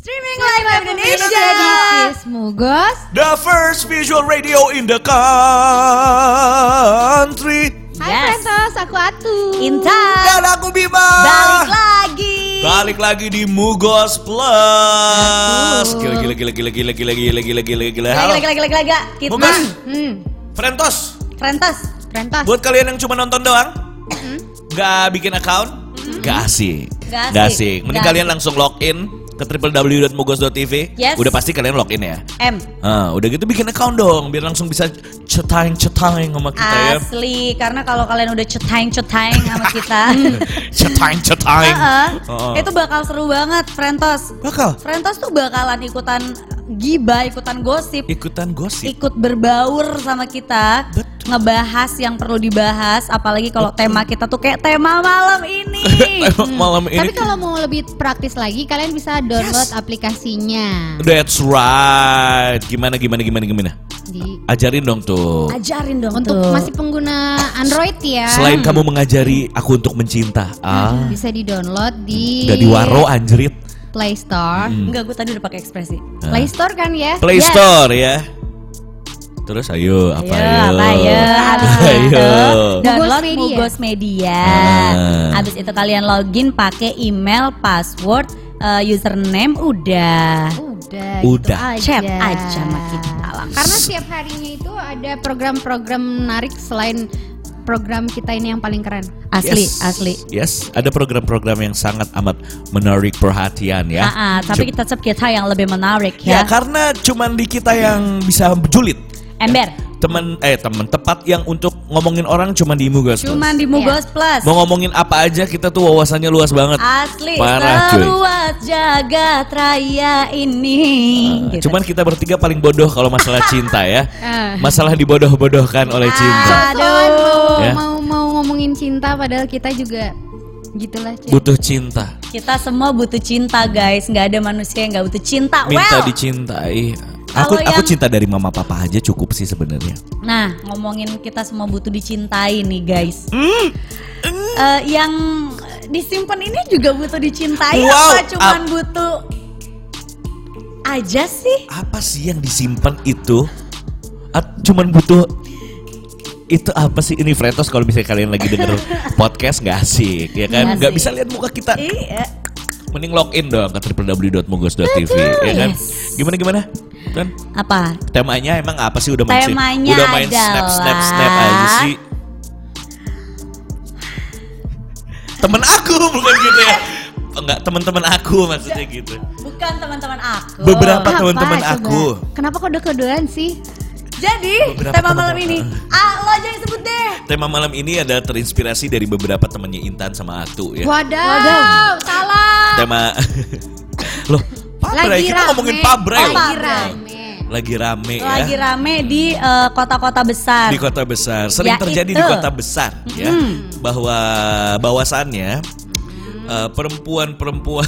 Streaming live Indonesia. This Mugos. The first visual radio in the country. Hai Yes. Frentos, aku Atu. Intan. Dan aku Bima. Balik lagi. Balik lagi di Mugos Plus. Gila gila gila gila gila gila gila gila gila gila. Halo. Lagi lagi lagi lagi kita Mugos. Hmm, Frentos. Rentas. Frentos. Buat kalian yang cuma nonton doang, nggak bikin account, nggak asik. Nggak asik. asik. Mending kalian langsung login ke www.mugos.tv. Yes. Udah pasti kalian login ya. M. Ah, udah gitu bikin account dong, biar langsung bisa cetaing-cetaing sama kita ya. Asli, karena kalau kalian udah cetaing-cetaing sama kita, Cetaing-cetaing. Heeh. Oh. itu bakal seru banget, Frentos. Bakal Frentos tuh bakalan ikutan gibah, ikutan gosip, ikutan gosip. ikut berbaur sama kita, Betul. ngebahas yang perlu dibahas, apalagi kalau tema kita tuh kayak tema malam ini. Malam ini. Tapi kalau mau lebih praktis lagi, kalian bisa download Yes. aplikasinya That's right. Gimana gimana gimana gimana? di Ajarin dong tuh. Ajarin dong untuk tuh. masih pengguna Android ya. Selain kamu mengajari aku untuk mencinta. Ah. bisa di-download di Gak di waro anjrit. Play Store. Enggak, gue tadi udah pakai ekspresi. Play Store kan ya? Play Yes. Store ya. Terus ayo apa Ayo, ayo? apa ayo? Abis Ayo. itu download Mugos Media. Mugos Media. Ah. Abis itu kalian login pakai email, password, eh, username udah. Udah, Udah. gitu aja. Chat aja sama kita langsung. Karena setiap harinya itu ada program-program menarik selain program kita ini yang paling keren. Asli, Yes. asli. Yes, ada program-program yang sangat amat menarik perhatian ya. Ah, ah, tapi kita tetap kita yang lebih menarik ya ya. karena cuman di kita yang bisa julid. Ember. Temen eh temen tepat yang untuk ngomongin orang cuman di Mugos. Plus. Cuman di Mugos Plus. Mau ngomongin apa aja kita tuh wawasannya luas banget. Asli, Parah, cuy. seluas jagat raya ini. Gitu. Cuman kita bertiga paling bodoh kalau masalah cinta ya. Ah. Masalah dibodoh-bodohkan oleh cinta. Aduh. Ya. mau mau ngomongin cinta padahal kita juga gitulah. Cek. Butuh cinta. Kita semua butuh cinta guys, nggak ada manusia yang nggak butuh cinta. Minta well, dicintai. Aku Kalau aku yang- cinta dari mama papa aja cukup sih sebenarnya. nah ngomongin kita semua butuh dicintai nih guys. Hmm. Eh, yang disimpan ini juga butuh dicintai Wow, apa cuman ap- butuh aja sih? Apa sih yang disimpan itu? Cuman butuh itu apa sih? Ini Fretos kalau misalnya kalian lagi denger podcast nggak asik ya kan? Nggak bisa lihat muka kita. Iya. mending login dong ke www.mugos.tv ya kan? Yes. gimana gimana? Kan? Apa? temanya emang apa sih udah main Temanya udah main snap snap snap adalah- aja sih. Temen aku bukan gitu ya? Enggak teman-teman aku maksudnya gitu. Bukan teman-teman aku. beberapa Apa teman-teman aku. Kenapa kok udah sih? Jadi Beberapa tema malam ini, ah, lo aja yang sebut deh. tema malam ini ada terinspirasi dari beberapa temannya Intan sama Atu ya Wadaw, salah. tema loh Pabrai Lagi kita rame. ngomongin Pabrai Oh, loh. Lagi rame. lagi rame Lagi ya rame di eh, kota-kota besar. di kota besar sering Ya terjadi di itu. kota besar ya bahwa bahwasannya eh, perempuan-perempuan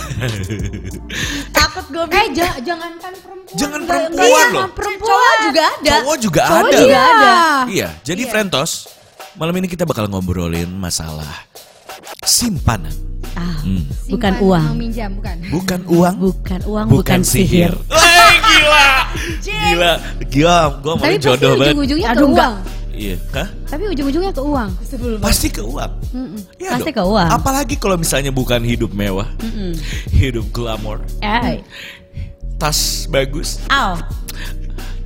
Takut gue Eh, ja- jangankan perempuan. jangan perempuan nggak loh perempuan. Cowok juga ada. cowok juga Cowok ada juga ada. iya jadi Frentos malam ini kita bakal ngobrolin masalah simpanan Ah, Hmm. bukan Simpan, uang. Mau minjam, bukan. bukan uang Bukan uang, bukan, sihir. Wah, gila gila gila gue mau Tapi pasti jodoh banget ujung-ujungnya ke Aduh, enggak. Iya Hah? Tapi ujung-ujungnya ke uang. pasti ke uang Mm-mm. Iya Pasti dong. ke uang. apalagi kalau misalnya bukan hidup mewah Mm-mm. hidup glamor Eh, tas bagus Aw,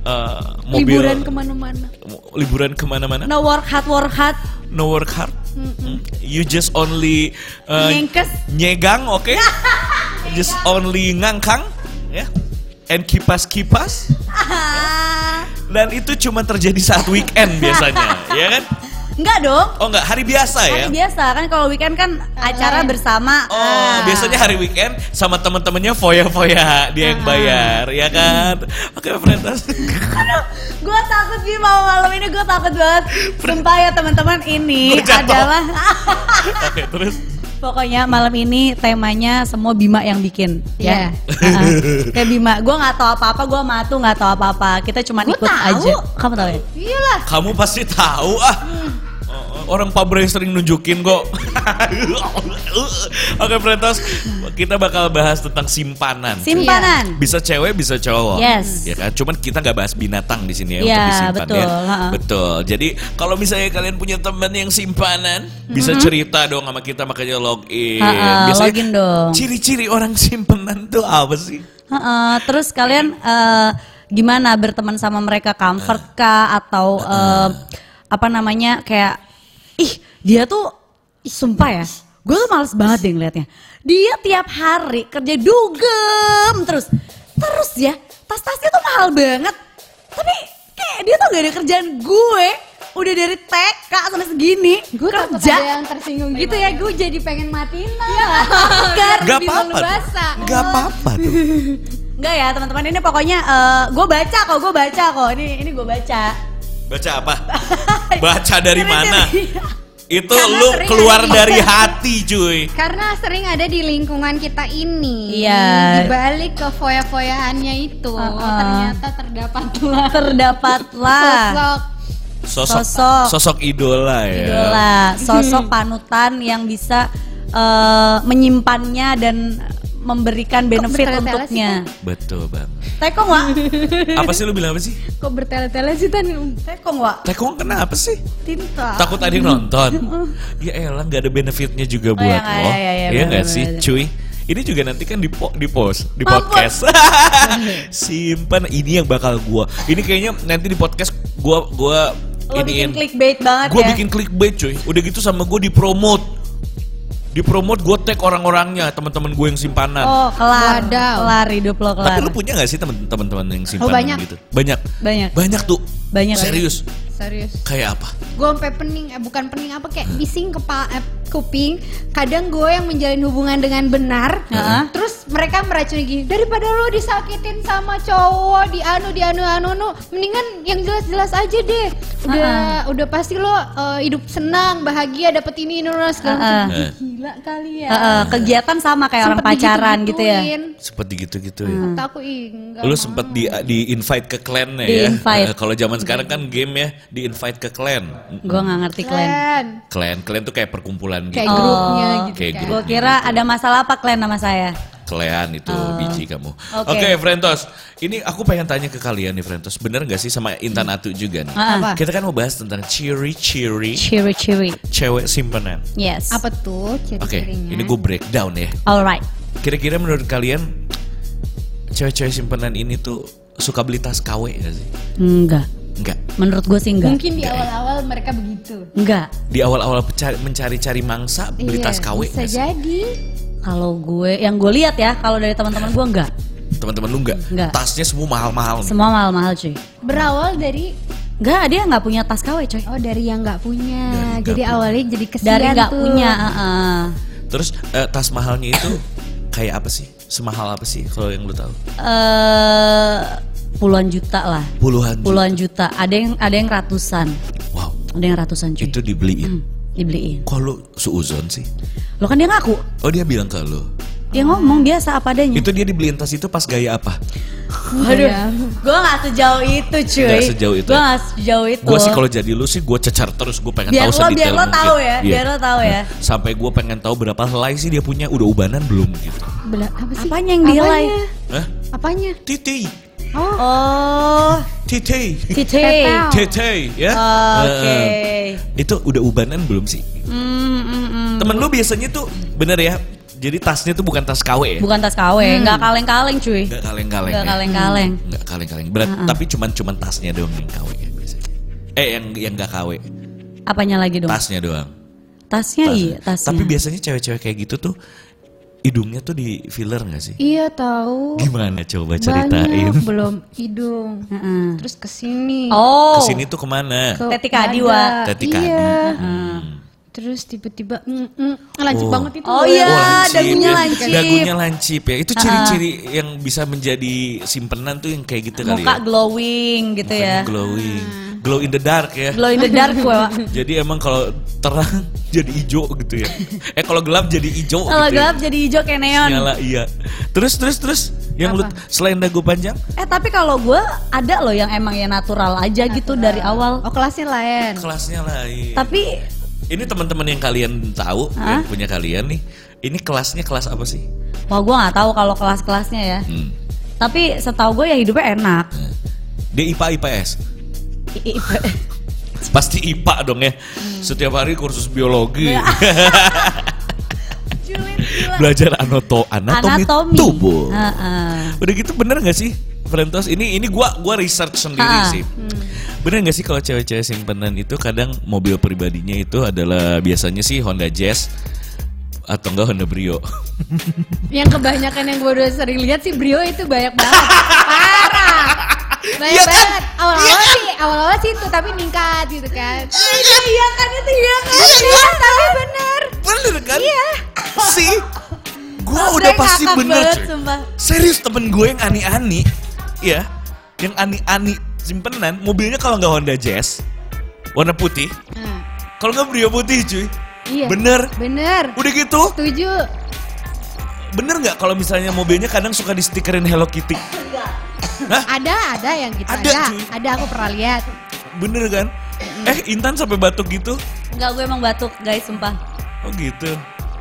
eh, mobil Liburan ke mana-mana. liburan ke mana-mana no work hard, work hard. no work hard Hmm. you just only uh, Nyengkes. nyegang oke just only ngangkang ya and kipas kipas dan itu cuma terjadi saat weekend biasanya ya kan Enggak dong. oh enggak hari biasa ya Hari biasa kan kalau weekend kan acara bersama. Oh, Ah. biasanya hari weekend sama teman-temannya foya-foya dia yang bayar, ya kan? Oke, Frentas. Gue takut sih mau malam ini gue takut banget. Sumpah ya teman-teman ini Berjatuh. adalah Oke, terus pokoknya malam ini temanya semua Bima yang bikin ya. Iya. Heeh. Kayak Bima, gue nggak tahu apa-apa, gue matu nggak tahu apa-apa. Kita cuma ikut tahu. aja. Kamu tahu ya? Iyalah. kamu pasti tahu ah. Oh. Orang Pak Bray sering nunjukin kok. Oke, Frentos, kita bakal bahas tentang simpanan. Simpanan. Bisa cewek, bisa cowok. Yes. Ya kan? Cuman kita nggak bahas binatang di sini ya Iya, untuk disimpan betul, ya. ha-ha. Betul. Jadi kalau misalnya kalian punya teman yang simpanan, bisa cerita dong sama kita makanya login. Biasanya login dong. Ciri-ciri orang simpanan tuh apa sih? Heeh, terus kalian eh, gimana berteman sama mereka comfort kah atau eh, apa namanya kayak ih dia tuh ih, sumpah ya gue tuh males banget deh ngeliatnya. Dia tiap hari kerja dugem terus. Terus ya tas-tasnya tuh mahal banget. Tapi kayak dia tuh gak ada kerjaan gue. Udah dari TK sampai segini Gue takut kerja. ada yang tersinggung gitu ya, gue jadi pengen matiin lah. Kan? Gak apa-apa. Gak apa-apa tuh. Enggak ya teman-teman ini pokoknya gue baca kok gue baca kok. Ini ini gue baca Baca apa? Baca dari Karena mana? Itu Karena lu keluar ada dari hati cuy. Karena sering ada di lingkungan kita ini. Iya. Di balik ke foya-foyaannya itu, Uh-uh. ternyata terdapatlah terdapatlah sosok Sosok, Sosok. sosok idola ya. idola sosok panutan yang bisa eh, menyimpannya dan memberikan benefit bertele-tele untuknya. Betul bang. Tekong wa, Apa sih lu bilang apa sih? kok bertele-tele sih tan tekong wa, Tekong kenapa sih? tinta. Takut ada yang nonton. ya elah nggak ada benefitnya juga Oh, buat iya, lo. iya, iya, iya, Iya nggak sih, cuy? Ini juga nanti kan di po- di post, di Mampus. podcast. Simpan ini yang bakal gua. Ini kayaknya nanti di podcast gua gua Lo bikin iniin. clickbait banget Gue ya. bikin clickbait cuy. Udah gitu sama gue dipromot. Dipromot gue tag orang-orangnya, teman-teman gue yang simpanan. Oh kelar, Wadaw. kelar hidup lo Tapi kelar. lu punya gak sih teman-teman yang simpanan banyak. gitu? Banyak. Banyak. Banyak tuh. Banyak. Serius. serius Kayak apa? gue sampai pening eh, bukan pening apa kayak bising kepala eh, kuping kadang gue yang menjalin hubungan dengan benar Heeh. terus mereka meracuni gini daripada lo disakitin sama cowok di anu di anu anu anu mendingan yang jelas-jelas aja deh udah udah pasti lo eh, hidup senang bahagia dapet ini ini segala. Ih, gila kali ya Heeh, kegiatan sama kayak orang Sempet pacaran gitu ya. Seperti gitu-gitu ya. Aku enggak Lu mau. sempet di di invite ke clan ya. Di-invite. Eh, Kalau zaman sekarang kan game ya, di invite ke clan. Gue nggak ngerti klan. Keren. Clan, clan tuh kayak perkumpulan kayak gitu. grupnya Oh. gitu Kayak kan. Gue kira ada masalah apa klan sama saya. Kalian itu biji kamu. Oke, Oke. Frentos. Ini aku pengen tanya ke kalian nih, Frentos. Bener gak sih sama Intan Atu juga nih? Apa? Kita kan mau bahas tentang ciri-ciri Ciri ciri. cewek simpanan. Yes. apa tuh Oke, ciri-cirinya ini gue breakdown ya. Alright. Kira-kira menurut kalian cewek-cewek simpanan ini tuh suka beli tas KW gak sih? Enggak. Enggak. Menurut gue sih enggak. mungkin di awal-awal mereka begitu Enggak. Di awal-awal pencari- mencari-cari mangsa beli Iya, tas KW bisa gak jadi Kalau gue, yang gue lihat ya, kalau dari teman-teman gue enggak. Teman-teman lu enggak? Enggak. Tasnya semua mahal-mahal. Semua mahal-mahal cuy. berawal dari Enggak, dia nggak punya tas KW coy. oh dari yang nggak punya Dari jadi punya. awalnya jadi kesian Dari nggak tuh. punya. heeh. Terus eh, tas mahalnya itu kayak apa sih? Semahal apa sih kalau yang lu tahu? Eh, puluhan juta lah. Puluhan. juta. Puluhan juta. Ada yang ada yang ratusan. Wow, Ada yang ratusan cuy. itu dibeliin. Hmm, dibeliin. Kok lu suuzon sih? Lo kan dia ngaku. Oh dia bilang ke lu. Dia ngomong biasa apa adanya. Itu dia dibeliin tas itu pas gaya apa? Waduh, gue gak sejauh itu cuy. Nggak sejauh itu Gue ya? gak sejauh itu. Gue sih kalau jadi lu sih gue cecar terus gue pengen biar tahu lo biar sedetail lo mungkin. tahu ya, Iya. biar lo tahu ya. Sampai gue pengen tahu berapa helai sih dia punya udah ubanan belum gitu. Bela- apa sih Apanya yang dihilai? Hah? apanya Titi, oh Oh, titi, tite. Tetel. tete, ya. Oke. Eh, itu udah ubanan belum sih? Hmm, hmm, hmm. Temen lu biasanya tuh bener ya. Jadi tasnya tuh bukan tas KW ya? Bukan tas KW, nggak kaleng-kaleng cuy. Nggak kaleng-kaleng Nggak ya? kaleng-kaleng. Nggak kaleng-kaleng. Berat, tapi cuman cuman tasnya doang yang KW ya biasanya. Eh yang yang nggak KW, Apanya lagi dong? tasnya doang. tasnya Tasnya. iya, tasnya. Tapi biasanya cewek-cewek kayak gitu tuh hidungnya tuh di filler nggak sih? iya tahu Gimana coba ceritain? banyak belum hidung Heeh. terus ke sini Oh, Ke sini tuh ke mana? ke Teti Kadi, dada. Wa. Teti Kadi. iya Hmm. terus tiba-tiba mm, mm, lancip Oh. banget itu Oh, iya. lancip dagunya ya. lancip. Dagunya lancip ya. Itu ciri-ciri yang bisa menjadi simpenan tuh yang kayak gitu kali muka ya. glowing gitu Mukanya ya. glowing. Glow in the dark ya. Glow in the dark gue. Jadi emang kalau terang jadi hijau gitu ya. Eh kalau gelap jadi hijau Kalau gitu. ya. gelap jadi hijau kayak neon. Nyala iya. Terus terus terus yang lu selain dagu panjang? Eh tapi kalau gue ada loh yang emang ya natural aja gitu dari awal. oh kelasnya lain Kelasnya lain. Tapi Ini teman-teman yang kalian tahu, Hah? yang punya kalian nih, ini kelasnya kelas apa sih? Wah gue nggak tahu kalau kelas-kelasnya ya. Hmm. Tapi setahu gue ya hidupnya enak. Dia IPA IPS. Pasti IPA dong ya. Setiap hari kursus biologi. Ya. Belajar anoto anatomi, Anatomi. tubuh. Heeh. Udah gitu bener gak sih? Frentos ini ini gua gua research sendiri Ah. sih. Bener gak sih kalau cewek-cewek simpenan itu kadang mobil pribadinya itu adalah biasanya sih Honda Jazz atau enggak Honda Brio. Yang kebanyakan yang gue udah sering lihat sih Brio itu banyak banget. Parah. Banyak Iya kan? banget. Awal-awal sih, awal-awal sih itu tapi ningkat gitu kan. Iya kan itu iya kan. Iya, tapi bener. bener kan? Iya. Sih. Gua Saya udah pasti bener banget, cuy. sumpah. Serius temen gue yang ani-ani, ya, yang ani-ani simpenan, mobilnya kalau nggak Honda Jazz, warna putih, Hmm. kalau nggak Brio putih cuy. Iya. Bener. Bener. Udah gitu, Setuju. bener nggak kalau misalnya mobilnya kadang suka di stikerin Hello Kitty? Hah? Ada, ada yang gitu. Ada, Ada, cuy. ada, aku pernah lihat. Bener kan? Eh Intan sampai batuk gitu? Enggak gue emang batuk guys sumpah. Oh gitu.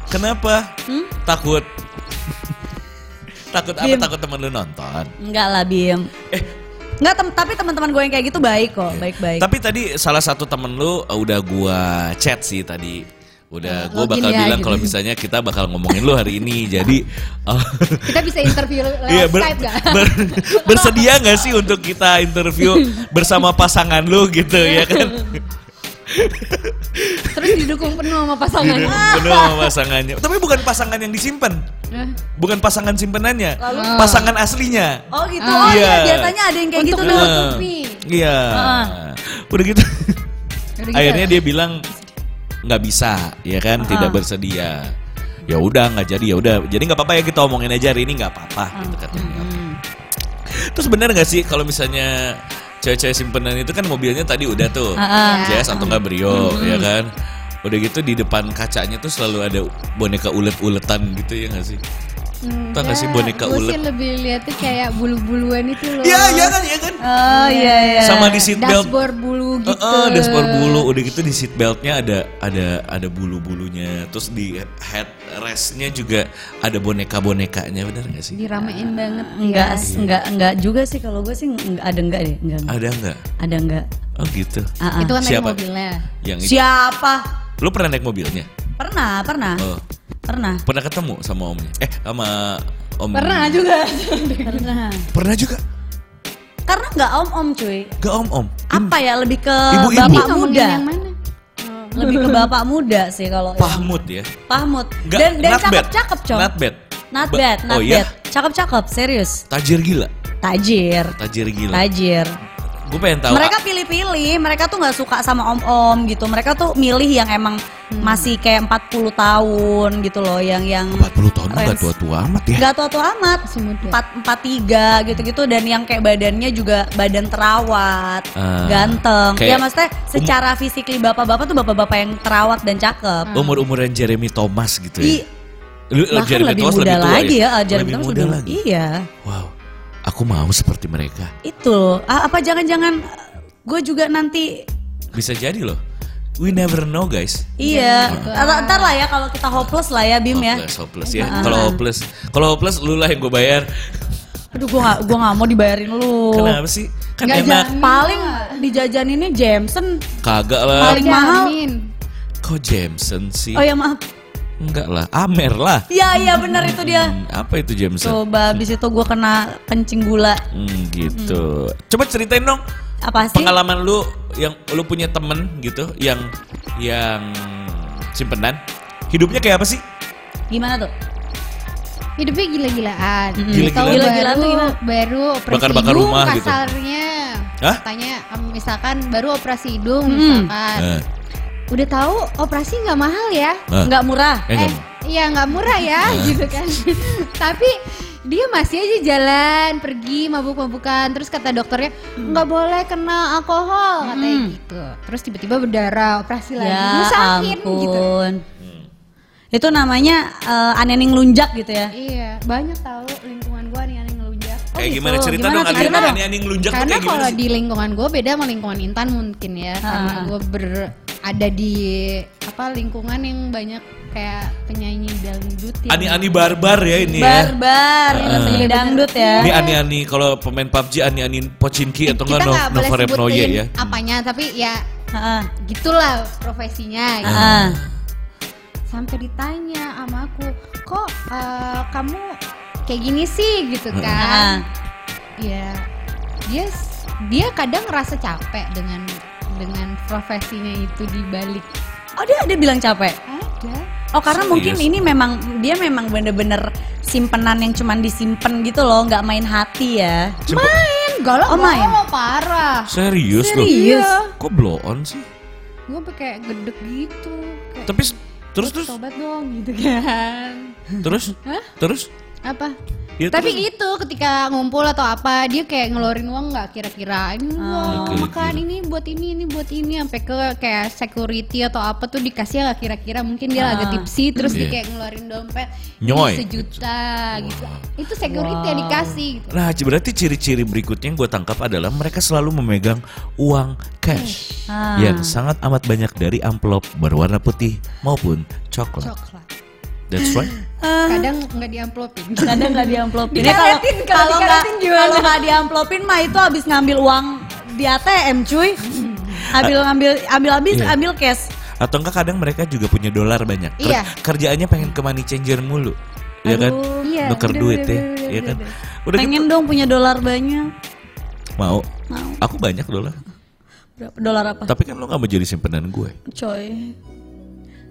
Kenapa? Hmm? Takut. takut apa? Bim. Takut temen lu nonton. Enggak lah Bim. Eh, Enggak tem tapi teman-teman gue yang kayak gitu baik kok, baik-baik. tapi tadi salah satu temen lu uh, udah gua chat sih tadi. Udah gua login bakal ya, bilang gitu. kalau misalnya kita bakal ngomongin lu hari ini. Jadi uh, Kita bisa interview lewat Iya, ber- Skype gak? ber- bersedia nggak sih untuk kita interview bersama pasangan lu gitu ya kan? Terus didukung penuh sama pasangan. Didukung penuh sama pasangannya. Tapi bukan pasangan yang disimpan. Nah, Bukan pasangan simpenannya. Lalu? Pasangan aslinya. Oh gitu. Oh iya, Iya. biasanya ada yang kayak Untuk gitu tuh. Iya. Ah. Udah gitu. Udah gitu. Akhirnya dia bilang nggak bisa, ya kan? Ah. Tidak bersedia. Ya udah nggak jadi ya udah. Jadi nggak apa-apa ya kita omongin aja hari ini nggak apa-apa gitu katanya. Hmm. Terus bener nggak sih kalau misalnya cewek-cewek simpenan itu kan mobilnya tadi udah tuh Ah, ah. Jazz atau nggak Brio, ya kan? Udah gitu di depan kacanya tuh selalu ada boneka ulet-uletan gitu ya nggak sih? Tau nggak sih boneka Gue ulet? sih lebih lihatnya kayak bulu-buluan itu loh. Iya, iya kan, iya kan? Oh iya iya. Sama di seat belt. Dashboard bulu gitu. Heeh, dashboard bulu. Udah gitu di seat beltnya ada ada ada bulu-bulunya. Terus di headrestnya juga ada boneka-bonekanya, benar nggak sih? Diramein banget. Enggak, ya. enggak, enggak juga sih kalau gue sih enggak, ada enggak deh, enggak. enggak. Ada nggak? Ada enggak? Oh gitu. Ah, ah. Itu kan naik Siapa? mobilnya. Yang itu. Siapa? Lu pernah naik mobilnya? Pernah, pernah. Oh, Pernah. pernah ketemu sama omnya? Eh, sama om. Pernah juga. Pernah. Pernah juga? Karena enggak om-om cuy. Gak om-om. Apa ya lebih ke Ibu-ibu. bapak Ngomongin muda. yang mana? Lebih ke bapak muda sih kalau Pahmut ya? Pahmut. Nggak, Dan dan cakep-cakep, Cok. Not bad. Not Ba- bad, not oh, iya? bad. Cakep-cakep, serius. Tajir gila. Tajir. Tajir gila. Tajir. Gue pengen tahu. Mereka pilih-pilih, mereka tuh nggak suka sama om-om gitu. Mereka tuh milih yang emang Hmm. masih kayak 40 tahun gitu loh, yang yang 40 tahun mah gak range- tua-tua amat ya? Nggak tua-tua amat, empat empat tiga gitu-gitu dan yang kayak badannya juga badan terawat, Ah, ganteng. Ya maksudnya secara fisikly bapak-bapak tuh bapak-bapak yang terawat dan cakep. Umur-umuran Jeremy Thomas gitu ya? I, Lu- bahkan Jeremy lebih Thomas muda lebih tua lagi ya, ah, Jeremy lebih Thomas muda lebih- lagi. Iya, Wow, aku mau seperti mereka. itu. Apa jangan-jangan gue juga nanti Bisa jadi loh. We never know guys. Iya, ntar, ntar lah ya kalau kita hopeless lah ya Bim ya. Hopeless, hopeless ya. Kalau hopeless, kalau hopeless lu lah yang gue bayar. Aduh gue gak, gua gak mau dibayarin lu. Kenapa sih? Kan Nggak enak. Paling dijajaninnya Jameson. Kagak lah. Paling mahal. Kok Jameson sih? Oh ya maaf. Enggak lah. Amer lah. Iya iya benar itu dia. Hmm, apa itu Jameson? Coba abis itu gue kena kencing gula. Hmm, gitu. Coba ceritain dong Apa sih? pengalaman lu yang lu punya temen gitu yang yang simpenan. Hidupnya kayak apa sih? Gimana tuh? Hidupnya gila-gilaan. Gila-gilaan. Tahu Gila-gilaan baru, tuh gimana? baru operasi Bakar-bakar hidung rumah gitu. kasarnya. Hah? Katanya em, misalkan baru operasi hidung Mm. misalkan. Eh, Udah tahu operasi nggak mahal ya? eh. Nggak murah. Eh, Eh, nggak- iya nggak murah ya gitu kan. Tapi dia masih aja jalan pergi mabuk-mabukan terus kata dokternya nggak boleh kena alkohol katanya Hmm. gitu terus tiba-tiba berdarah operasi lagi Ya Nusahin ampun. gitu Itu namanya eh, anening lunjak gitu ya. iya banyak tahu lingkungan gua nih yang ngelunjak kayak gitu. gimana cerita Gimana dong? ngelunjak tuh karena kalau di lingkungan gue beda sama lingkungan Intan mungkin ya karena Ah. gue ber ada di apa lingkungan yang banyak kayak penyanyi dangdut yang Ani-ani barbar ya ini ya. Barbar, yang penyanyi dangdut ya. Ini ani-ani kalau pemain PUBG ani-ani Pochinki atau kita enggak no, Repnoye sebutin ya. apanya tapi ya Heeh. gitulah profesinya gitu. Heeh. sampai ditanya sama aku kok eh, kamu kayak gini sih gitu kan ya dia dia kadang ngerasa capek dengan dengan profesinya itu dibalik Oh dia ada bilang capek. ada Oh karena Serius? mungkin ini memang dia memang bener-bener simpenan yang cuman disimpan gitu loh, nggak main hati ya. Coba- main galau Oh, main? galau parah Serius loh. Serius? Kok blow on sih? gue kayak gedek gitu kayak Tapi terus terus tobat dong gitu kan terus Hah? terus apa Ya, tapi terus. gitu ketika ngumpul atau apa dia kayak ngeluarin uang nggak kira-kira ini uang Oke, makan oke. ini buat ini ini buat ini sampai ke kayak security atau apa tuh dikasih nggak kira-kira mungkin dia agak tipsi terus dia Iya. kayak ngeluarin dompet Nyoy. sejuta gitu itu security yang dikasih gitu Nah, berarti ciri-ciri berikutnya yang gue tangkap adalah mereka selalu memegang uang cash Ah. yang sangat amat banyak dari amplop berwarna putih maupun coklat. coklat That's right. kadang nggak diamplopin Kadang nggak diamplopin. Ini Dikaretin, kalau kalau nggak kalau nggak diamplopin mah itu habis ngambil uang di ATM cuy. Ambil ngambil ambil habis Iya. ambil cash. Atau enggak kadang mereka juga punya dolar banyak. Ker- Iya. Kerjaannya pengen ke money changer mulu. Ya kan? iya, Nuker bener, duit bener, ya. bener, Ya kan? Udah Pengen gitu. dong punya dolar banyak. Mau. Mau. Aku banyak dolar. Berapa dolar apa? Tapi kan lo gak mau jadi simpenan gue. Coy.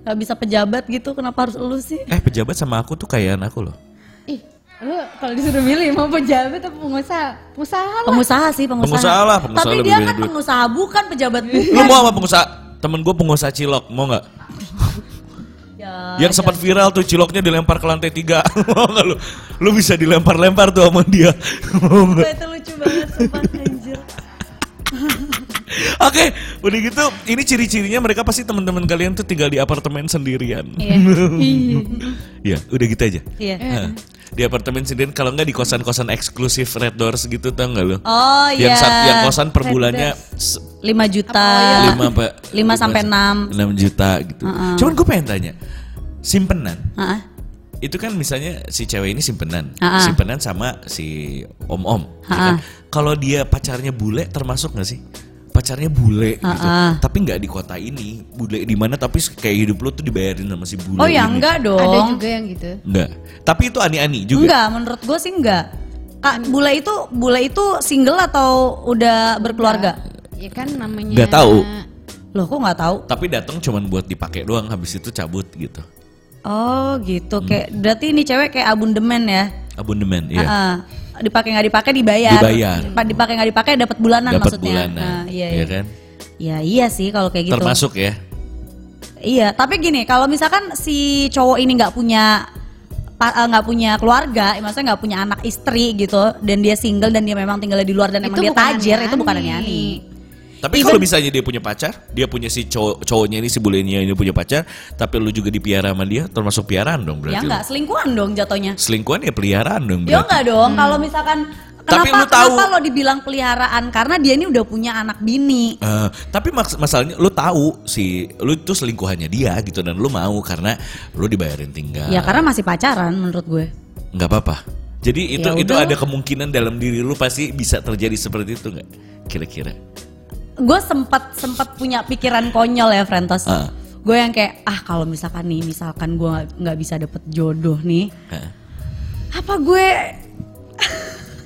Gak bisa pejabat gitu, kenapa harus lu sih? Eh pejabat sama aku tuh kayak aku loh. ih lu kalau disuruh milih mau pejabat atau pengusaha pengusaha lah Pengusaha sih, pengusaha. Pengusaha lah, pengusaha Tapi lebih dia kan duit. pengusaha bukan pejabat Lu bukan. mau apa pengusaha? Temen gue pengusaha cilok, mau nggak? Ya, Yang sempat viral tuh ciloknya dilempar ke lantai tiga. Mau nggak lu? Lu bisa dilempar-lempar tuh sama dia. Mau nggak? itu lucu banget sumpah Oke, udah gitu, ini ciri-cirinya mereka pasti teman-teman kalian tuh tinggal di apartemen sendirian. Iya. Iya, udah gitu aja. Iya. Di apartemen sendirian, kalau nggak di kosan-kosan eksklusif Red Doors gitu, tau nggak lu? Oh yang, iya. sat- yang kosan per bulannya 5 juta. lima apa? Lima sampai enam. enam juta gitu. Cuman gue pengen tanya, simpenan Heeh. itu kan misalnya si cewek ini simpenan, Ha-ha. simpenan sama si om-om. ya kan? Kalau dia pacarnya bule termasuk nggak sih? Pacarnya bule gitu, Ha-ha. tapi nggak di kota ini, bule di mana? Tapi kayak hidup lu tuh dibayarin sama si bule. Oh ya ini. enggak dong. ada juga yang gitu Enggak. Tapi itu ani-ani juga. Enggak, menurut gue sih enggak. Kak, bule itu bule itu single atau udah berkeluarga? ya kan namanya Nggak tahu. Loh, kok nggak tahu? Tapi datang cuman buat dipakai doang, habis itu cabut gitu. Oh, gitu. Hmm. Kayak berarti ini cewek kayak abundemen ya? Abonemen, ya. Heeh. Dipakai nggak dipakai dibayar. Dibayar. Pa- Dipakai nggak dipakai dapat bulanan Dapat maksudnya. bulanan, Nah, iya, ya iya. kan? Ya iya sih kalau kayak gitu. Termasuk ya. Iya, tapi gini, kalau misalkan si cowok ini nggak punya eh, nggak punya keluarga, maksudnya nggak punya anak istri gitu, dan dia single dan dia memang tinggalnya di luar dan emang dia tajir, aneh-aneh. itu bukan aneh-aneh. Tapi Even- kalau misalnya dia punya pacar, dia punya si cowok cowoknya ini si bulenya ini punya pacar, tapi lu juga dipiara sama dia, termasuk piaraan dong Ya berarti. enggak, lu. selingkuhan dong jatuhnya. Selingkuhan ya peliharaan dong Ya berarti. enggak dong, kalau misalkan Tapi kenapa lu tahu- kenapa lo dibilang peliharaan karena dia ini udah punya anak bini. Eh, tapi maks- masalahnya lu tahu si lu itu selingkuhannya dia gitu dan lu mau karena lu dibayarin tinggal. Ya karena masih pacaran menurut gue. nggak apa-apa. Jadi itu Ya itu udah. ada kemungkinan dalam diri lu pasti bisa terjadi seperti itu nggak? Kira-kira. Gue sempat sempat punya pikiran konyol ya, Frentos. Ah. Gue yang kayak ah kalau misalkan nih, misalkan gue nggak- nggak bisa dapet jodoh nih, Hah, apa gue?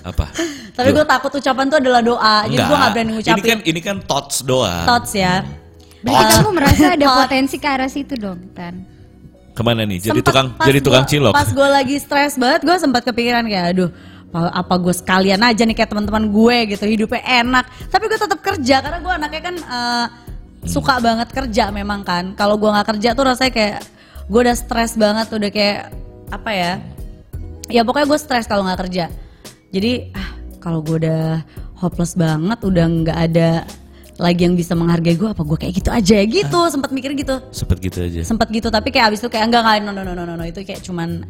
apa? Tapi gue takut ucapan tuh adalah doa, jadi gue nggak berani Ini ngucapin. kan ini kan thoughts doang. Thoughts ya. berarti kamu merasa ada potensi ke arah situ dong Tan Ke mana nih? Jadi Sempet tukang jadi tukang gua- cilok. Pas gue lagi stres banget, gue sempat kepikiran kayak, aduh, apa, apa gue sekalian aja nih kayak teman-teman gue gitu, hidupnya enak. Tapi gue tetap kerja karena gue anaknya kan eh, suka banget kerja memang kan. Kalau gue nggak kerja tuh rasanya kayak gue udah stres banget, udah kayak apa ya? Ya pokoknya gue stres kalau nggak kerja. Jadi ah kalau gue udah hopeless banget, udah nggak ada lagi yang bisa menghargai gue, apa gue kayak gitu aja ya gitu, sempat mikir gitu Sempet gitu aja. sempet gitu tapi kayak abis itu kayak enggak enggak no no no no no, no. itu kayak cuman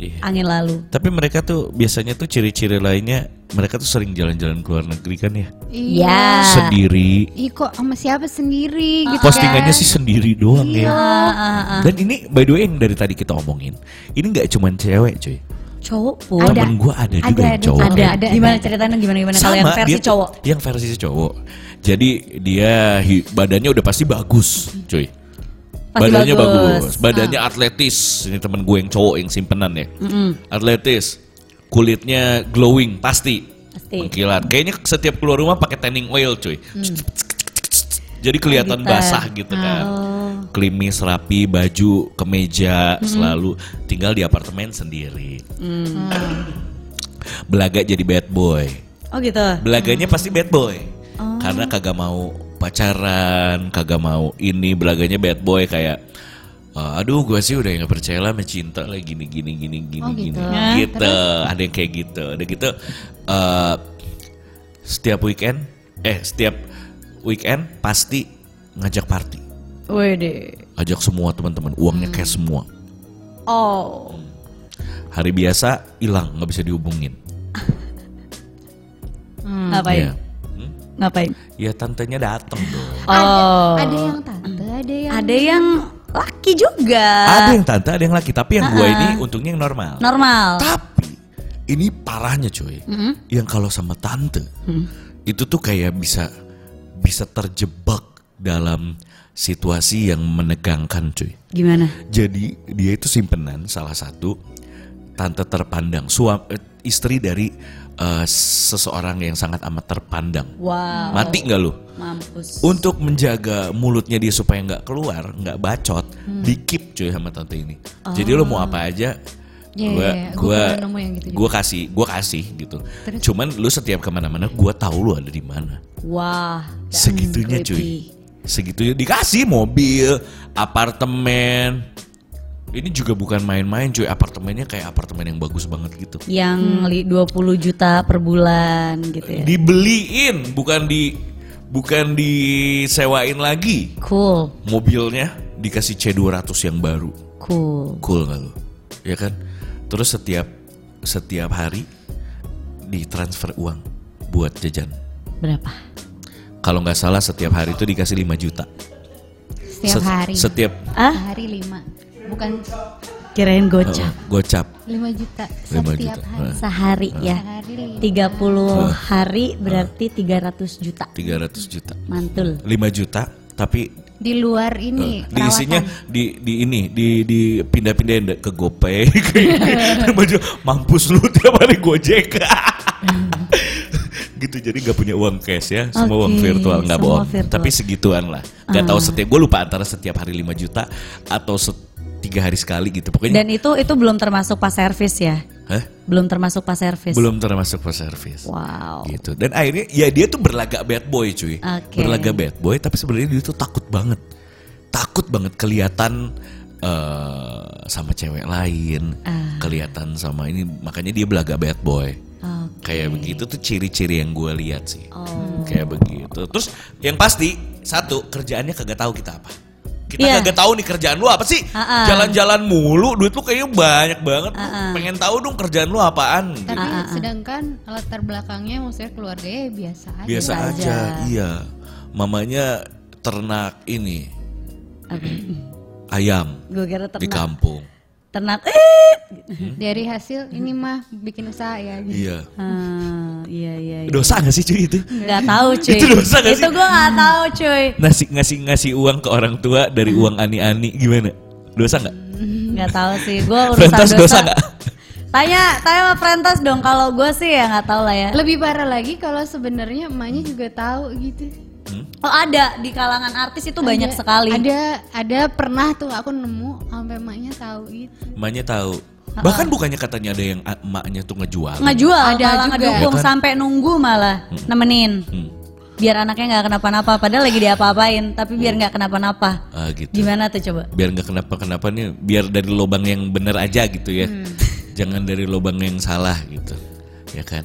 Iya. angin lalu. Tapi mereka tuh biasanya tuh ciri-ciri lainnya mereka tuh sering jalan-jalan ke luar negeri kan ya. Iya. Sendiri. Ih kok sama siapa sendiri gitu Postingannya kan? sih sendiri doang ya. Ah, ah, ah. Dan ini by the way yang dari tadi kita omongin, ini nggak cuman cewek cuy. Cowok pun Ada. Temen gue ada juga Ada, yang cowok. ada. Ada, Gimana ceritanya gimana gimana kalau yang versi dia cowok? Yang versi cowok. Jadi dia hi- badannya udah pasti bagus, cuy. Pasti badannya bagus. Ah. bagus, badannya atletis. Ini temen gue yang cowok yang simpenan ya. Atletis. Kulitnya glowing pasti. Pasti. Mengkilat. Kayaknya setiap keluar rumah pakai tanning oil, cuy. Jadi kelihatan Hmm. basah gitu kan. Klimis, rapi, baju, kemeja, selalu tinggal di apartemen sendiri. Belaga jadi bad boy. Oh gitu. Belaganya pasti bad boy. Karena kagak mau pacaran, kagak mau ini belaganya bad boy kayak "Eh, aduh gue sih udah nggak percaya lah sama cinta lah gini gini gini gini Oh, gini gitu. Nah, gitu ada yang kayak gitu ada gitu eh, setiap weekend eh setiap weekend pasti ngajak party Wede. ajak semua teman-teman uangnya cash semua Oh. hari biasa hilang nggak bisa dihubungin Ngapain? Iya. Hmm? Ngapain? ya tantenya dateng dong Oh. Ada yang tante, ada yang Ada yang laki juga. Ada yang tante, ada yang laki. Tapi yang gua Ah. ini untungnya yang normal. normal. Tapi ini parahnya cuy. Yang kalau sama tante itu tuh kayak bisa bisa terjebak dalam situasi yang menegangkan cuy. Gimana? Jadi dia itu simpenan salah satu tante terpandang, suam, eh, istri dari eh, seseorang yang sangat amat terpandang. Wow. Mati nggak lu? Mampus. Untuk menjaga mulutnya dia supaya nggak keluar, nggak bacot, dikip cuy sama tante ini. Jadi lo mau apa aja, Iya, gua, iya, iya. Gua gua, gitu gua kasih, gua kasih gitu. Cuman lu setiap ke mana-mana, gua tahu lu ada di mana. Wah. Segitunya cuy, segitunya dikasih mobil, apartemen. Ini juga bukan main-main cuy, apartemennya kayak apartemen yang bagus banget gitu. Yang li- 20 juta per bulan gitu ya. Dibeliin, bukan di bukan disewain lagi. Cool. Mobilnya dikasih C200 yang baru. Cool. Cool gak lu? Ya kan? Terus setiap setiap hari ditransfer uang buat jajan. Berapa? Kalau nggak salah setiap hari itu dikasih 5 juta. setiap Set- hari. Setiap Ah, Sehari lima. Bukan kirain uh, gocap. gocap. lima juta Lima setiap juta. hari. Nah. Sehari ya. Sehari lima. 30 hari berarti 300 juta. 300 juta. Mantul. 5 juta tapi Di luar ini uh, diisinya perawatan. di di ini di di pindah-pindahin ke GoPay baju mampus lu tiap hari Gojek. gitu jadi nggak punya uang cash ya semua uang Oke, virtual nggak bohong virtual. Tapi segituan lah nggak tahu setiap gue lupa antara setiap hari 5 juta atau set- tiga hari sekali gitu pokoknya Dan itu itu belum termasuk pas servis ya. Hah? Belum termasuk pas servis. belum termasuk pas service Wow. gitu dan akhirnya ya dia tuh berlagak bad boy cuy Oke. berlagak bad boy tapi sebenarnya dia tuh takut banget takut banget kelihatan eh, sama cewek lain Ah. kelihatan sama ini makanya dia belaga bad boy Oke. kayak begitu tuh ciri-ciri yang gue lihat sih Oh. kayak begitu terus yang pasti satu kerjaannya kagak tahu kita apa kita Iya. kagak tahu nih kerjaan lu apa sih Ah-ah. jalan-jalan mulu duit lu kayaknya banyak banget pengen tahu dong kerjaan lu apaan gitu. Tapi sedangkan latar belakangnya maksudnya keluarganya ya biasa aja. biasa aja. aja iya mamanya ternak ini ayam kira di kampung Ternak. Eh. Dari hasil ini mah bikin usaha ya gitu. iya Ah, iya iya. iya. dosa gak sih cuy itu Nggak tahu cuy. Itu dosa nggak Itu sih? gue nggak tahu cuy. ngasih ngasih ngasih uang ke orang tua dari uang ani-ani gimana dosa nggak Nggak tahu sih. Gue urusan Frentos dosa dosa. nggak Tanya, tanya sama Frentos dong. Kalau gue sih ya nggak tahu lah ya. Lebih parah lagi kalau sebenarnya emaknya juga tahu gitu. Oh ada di kalangan artis itu banyak Ada- sekali. Ada ada pernah tuh aku nemu sampai emaknya tahu gitu. emaknya tahu bahkan bukannya katanya ada yang a- emaknya tuh ngejual Ngejual, Ada malah juga. ngedukung Ya kan? sampai nunggu malah nemenin. Hmm. Biar anaknya nggak kenapa-napa. Padahal lagi diapa-apain, tapi biar nggak kenapa-napa. Ah, gitu Gimana tuh coba? biar nggak kenapa-kenapa nih biar dari lubang yang bener aja gitu ya Hmm. jangan dari lubang yang salah gitu ya kan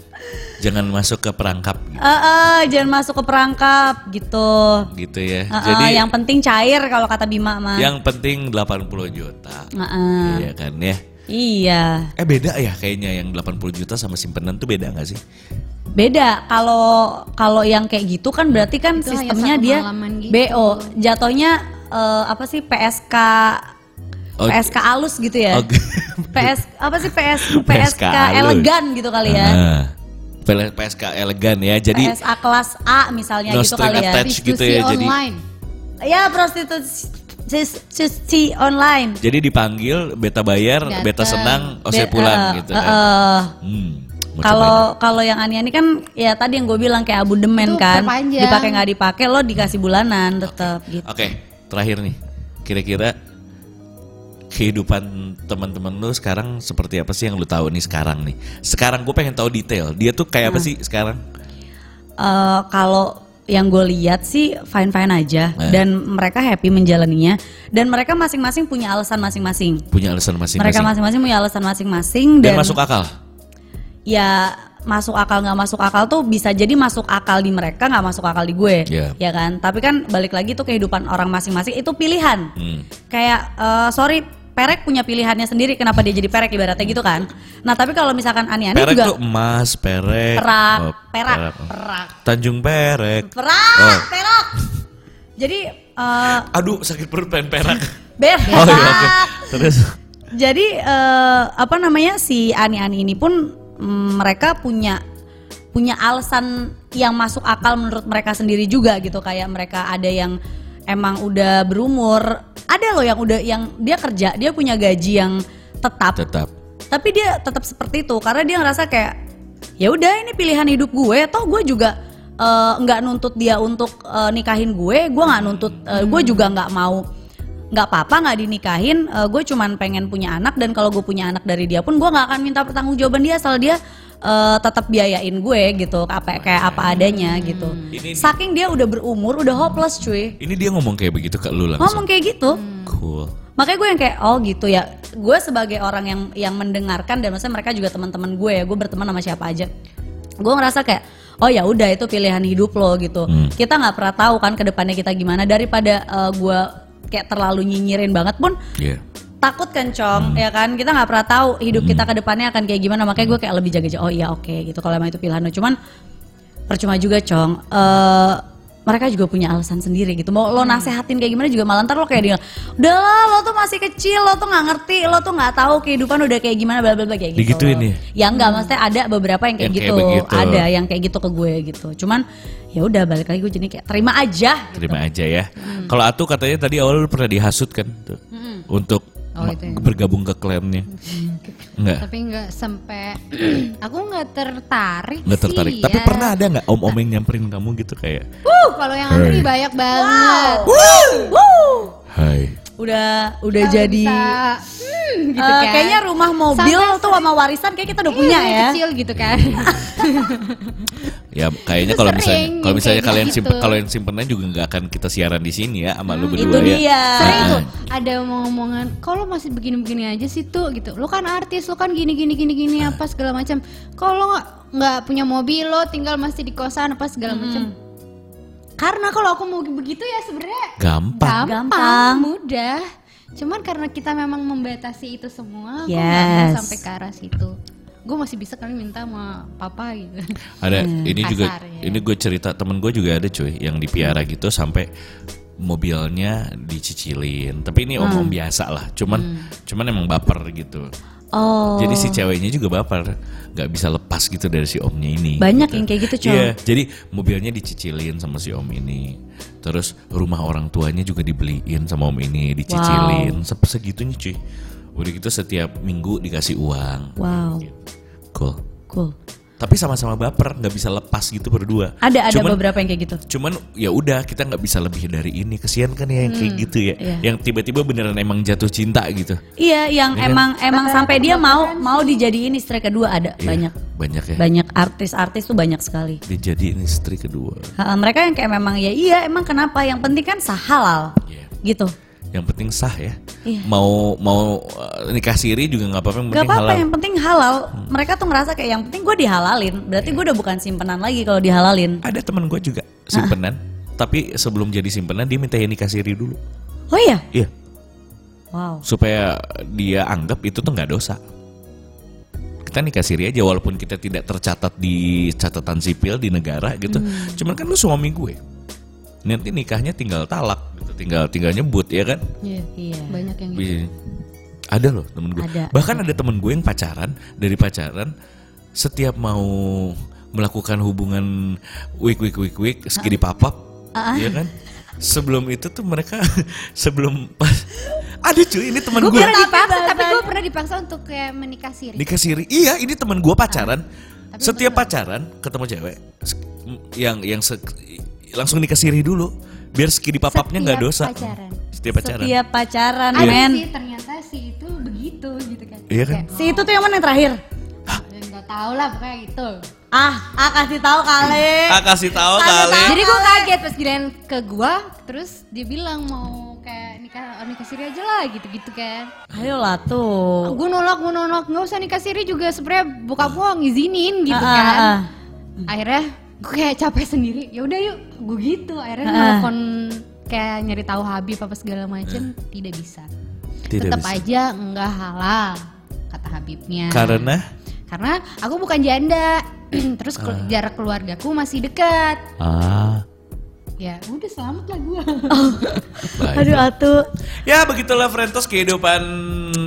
jangan masuk ke perangkap gitu, Eh, eh, jangan masuk ke perangkap gitu. gitu ya Eh, eh, jadi yang penting cair kalau kata Bima mah. yang penting 80 juta Eh, eh. Iya kan ya Iya. Eh beda ya kayaknya yang 80 juta sama simpenan tuh beda nggak sih? Beda kalau kalau yang kayak gitu kan berarti kan Itu hanya sistemnya dia gitu. BO. Jatuhnya eh, apa sih PSK Oh, PSK alus gitu ya. Oh, PS apa sih PS PSK PSK, elegan gitu kali ya. Ah, P- PSK elegan ya. Jadi PSA kelas A misalnya No gitu kali ya. attached. gitu ya, jadi- online. Ya prostitusi online. jadi dipanggil beta bayar, Datang. beta senang, ose Be- pulang eh, gitu eh, kan. eh. Hmm, Kalau kalau yang ani-ani kan ya tadi yang gue bilang kayak Itu abodemen kan, dipakai nggak dipakai lo dikasih bulanan tetap gitu. Oke, terakhir nih. Kira-kira kehidupan teman-teman lu sekarang seperti apa sih yang lu tahu nih sekarang nih? Sekarang gue pengen tahu detail. Dia tuh kayak apa Hmm. sih sekarang? Eh, kalau yang gue lihat sih fine fine aja Eh. dan mereka happy menjalaninya dan mereka masing-masing punya alasan masing-masing. Punya alasan Mereka masing-masing. masing-masing punya alasan masing-masing Dan dan, masuk akal. ya masuk akal nggak masuk akal tuh bisa jadi masuk akal di mereka nggak masuk akal di gue, Iya. ya kan? Tapi kan balik lagi tuh kehidupan orang masing-masing itu pilihan. Hmm. Kayak eh, sorry perek punya pilihannya sendiri kenapa dia jadi perek ibaratnya gitu kan. Nah tapi kalau misalkan ani-ani Perek juga tuh emas, perek. perak, oh, perak, perak. perak, Tanjung Perek. perak, Oh. perak. Jadi eh Aduh, sakit perut pengen perak. berak. Oh iya, oke. Terus Jadi eh, apa namanya si ani-ani ini pun mm, mereka punya punya alasan yang masuk akal menurut mereka sendiri juga gitu kayak mereka ada yang emang udah berumur, ada loh yang udah yang dia kerja, dia punya gaji yang tetap, tetap. Tapi dia tetap seperti itu karena dia ngerasa kayak ya udah ini pilihan hidup gue, toh gue juga eh, nggak nuntut dia untuk eh, nikahin gue, gue nggak nuntut, eh, gue juga nggak mau nggak apa-apa nggak dinikahin eh, gue cuman pengen punya anak dan kalau gue punya anak dari dia pun gue nggak akan minta pertanggungjawaban dia asal dia eh, tetap biayain gue gitu apa kayak apa adanya gitu. Ini- saking dia udah berumur udah hopeless cuy. Ini dia ngomong kayak begitu ke lu langsung. ngomong kayak gitu. Cool. makanya gue yang kayak oh gitu ya. Gue sebagai orang yang yang mendengarkan dan maksudnya mereka juga teman-teman gue ya gue berteman sama siapa aja. Gue ngerasa kayak oh ya udah itu pilihan hidup lo gitu. Hmm. kita nggak pernah tahu kan ke depannya kita gimana. Daripada eh, gue kayak terlalu nyinyirin banget pun Iya. Takut kan cong? Ya kan? Kita nggak pernah tahu hidup kita ke depannya akan kayak gimana. Makanya gue kayak lebih jaga-jaga oh iya oke gitu. Kalau emang itu pilihan lo. Cuman percuma juga cong. Eh mereka juga punya alasan sendiri gitu. Mau lo nasehatin kayak gimana juga malah ntar lo kayak dia udah lah lo tuh masih kecil lo tuh nggak ngerti lo tuh nggak tahu kehidupan udah kayak gimana bla bla bla kayak gitu. Digituin ya? ya enggak maksudnya ada beberapa yang kayak Yang kayak gitu begitu. ada yang kayak gitu ke gue gitu. Cuman ya udah balik lagi gue jadi kayak terima aja Terima aja ya. Kalau Atu katanya tadi awal lu pernah dihasut kan tuh. Untuk Oh, itu ya. bergabung ke klannya. Enggak. Tapi nggak sampai aku nggak tertarik Nggak tertarik. sih, Tapi ya. pernah ada nggak om-om yang nyamperin kamu gitu kayak, Uh, kalau yang antri banyak banget. Wuh. Hai. udah udah Kalau jadi bisa, hmm, gitu Eh, kan. kayaknya rumah mobil Sampai tuh sama warisan kayak kita udah punya yang ya. kecil gitu kan. Ya kayaknya kalau misalnya kalau misalnya kayak kalian gitu. simpen kalau yang simpenan juga nggak akan kita siaran di sini ya sama lu berdua itu ya. dia. Sering tuh ada ngomongan, kalau masih begini-begini aja sih tuh gitu. Lu kan artis, lu kan gini gini gini gini apa segala macam. Kalau nggak nggak punya mobil lo tinggal masih di kosan apa segala macam. Karena kalau aku mau begitu ya sebenarnya Gampang. gampang, Gampang. mudah. Cuman karena kita memang membatasi itu semua, aku nggak Yes. mau sampai ke arah situ. Gue masih bisa kali minta sama papa gitu. Ada ini juga Kasar, ya. ini gue cerita temen gue juga ada cuy yang dipiara gitu sampai mobilnya dicicilin. Tapi ini om-om biasa lah. Cuman cuman emang baper gitu. Oh. Jadi si ceweknya juga baper, nggak bisa lepas gitu dari si omnya ini. Banyak yang kayak gitu, Cong. Iya, jadi mobilnya dicicilin sama si om ini. Terus rumah orang tuanya juga dibeliin sama om ini, dicicilin. Se- Segitunya cuy. Udah gitu setiap minggu dikasih uang. Wow. Cool. Cool. Tapi sama-sama baper, nggak bisa lepas gitu berdua. Ada ada Cuman- beberapa yang kayak gitu. Cuman ya udah kita nggak bisa lebih dari ini. Kesian kan ya yang kayak gitu ya. iya. Yang tiba-tiba beneran emang jatuh cinta gitu. Iya, yang kan? emang emang sampai dia mau mau dijadiin istri kedua ada Iya, banyak. Banyak ya. Banyak artis-artis tuh banyak sekali. Dijadiin istri kedua. Ha, mereka yang kayak memang ya iya emang kenapa yang penting kan sah halal Iya. gitu. Yang penting sah ya. Iya. Mau mau uh, nikah siri juga nggak apa-apa. Yang Gak penting apa-apa halal. yang penting halal. Mereka tuh ngerasa kayak yang penting gue dihalalin. Berarti Iya. gue udah bukan simpenan lagi kalau dihalalin. Ada teman gue juga simpenan. Tapi sebelum jadi simpenan dia minta nikah siri dulu. Oh iya, Iya. Wow. supaya dia anggap itu tuh nggak dosa. Kita nikah siri aja walaupun kita tidak tercatat di catatan sipil di negara gitu. Hmm. Cuman kan lu suami gue. Nanti nikahnya tinggal talak gitu, tinggal tinggal nyebut ya kan. Iya. Iya. Banyak yang gitu. Bi- Ada loh temen gue. Ada, Bahkan ada temen gue yang pacaran dari pacaran setiap mau melakukan hubungan week week week week segini papap, ya kan? Sebelum itu tuh mereka sebelum pas ada cuy ini teman Gue gue pernah dipaksa, tapi gue pernah dipaksa untuk kayak menikah siri. nikah siri. Iya ini teman gue pacaran. Setiap pacaran ketemu cewek yang yang se- langsung nikah siri dulu biar segini papapnya nggak dosa. pacaran. Setiap pacaran. Setiap pacaran, Ada men. sih ternyata si itu begitu gitu kan. Iya kan? Kayak, Si itu tuh yang mana yang terakhir? ya nggak tahu lah pokoknya gitu. Ah, ah kasih tahu kali. Ah kasih tahu Kasih kali. tahu. Jadi gue kaget pas giliran ke gua, terus dia bilang mau kayak nikah oh, nikah siri aja lah gitu-gitu kan. Ayolah tuh. Gue nolak, gue nolak, nggak usah nikah siri juga sebenarnya bokap gue ngizinin gitu Ah, ah, kan. ah. Akhirnya gue kayak capek sendiri. Ya udah yuk, gue gitu. Akhirnya Ah. nelfon kayak nyari tahu Habib apa segala macem tidak bisa. Tidak Tetap bisa. aja enggak halal kata Habibnya. Karena Karena aku bukan janda. Terus ke- jarak keluargaku masih dekat. ah Ya udah selamat lah gue. baik. Aduh atuh. Ya begitulah Frentos kehidupan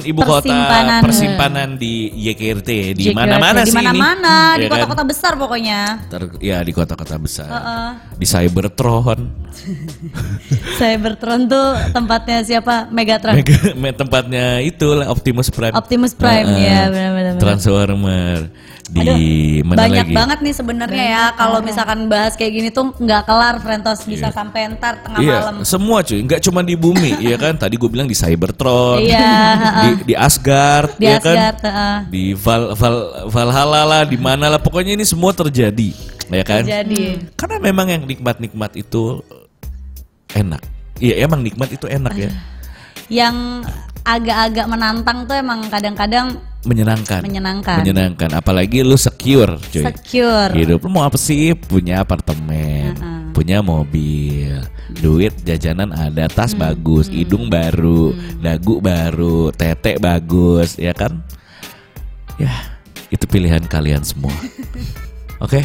ibu kota Persimpanan. persimpanan di YKRT di mana-mana Di sih ini. mana-mana, di Ya kan? kota-kota besar pokoknya. Ter- ya di kota-kota besar. Heeh. Di Cybertron, Cybertron tuh tempatnya siapa? Megatron. Mega, me- tempatnya itu Optimus Prime. Optimus Prime, Heeh. ya, benar-benar. Transformer di mana Banyak lagi? banget nih sebenarnya ya kalau misalkan bahas kayak gini tuh nggak kelar Frentos bisa sampai ntar tengah Iya, malam. semua cuy, nggak cuma di bumi, ya kan? Tadi gue bilang di Cybertron, Iya, di, di Asgard, Di ya kan? Asgard, heeh. di Val, Val, Valhalla lah, di mana lah, pokoknya ini semua terjadi, ya kan? Jadi Karena memang yang nikmat-nikmat itu enak. Iya, emang nikmat itu enak ya, yang agak-agak menantang tuh emang kadang-kadang menyenangkan. Menyenangkan. Menyenangkan, apalagi lu secure, cuy. secure. Hidup lu mau apa sih? Punya apartemen, punya mobil, duit jajanan ada, tas Hmm. bagus, hidung baru, dagu baru, tete bagus, ya kan? Ya, itu pilihan kalian semua. Oke,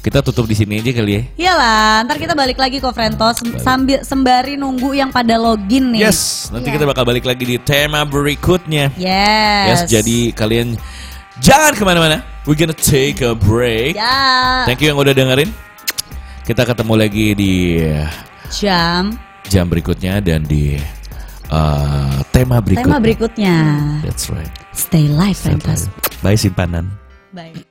kita tutup di sini aja kali ya. Iyalah, ntar kita balik lagi kok Frentos sambil sembari nunggu yang pada login nih. Yes, nanti kita bakal balik lagi di tema berikutnya. Yes. Yes, jadi kalian jangan ke mana-mana. We're gonna take a break. ya Thank you yang udah dengerin. Kita ketemu lagi di jam jam berikutnya dan di uh, tema berikutnya. tema berikutnya. That's right. Stay live Frentos. Bye simpanan. Bye.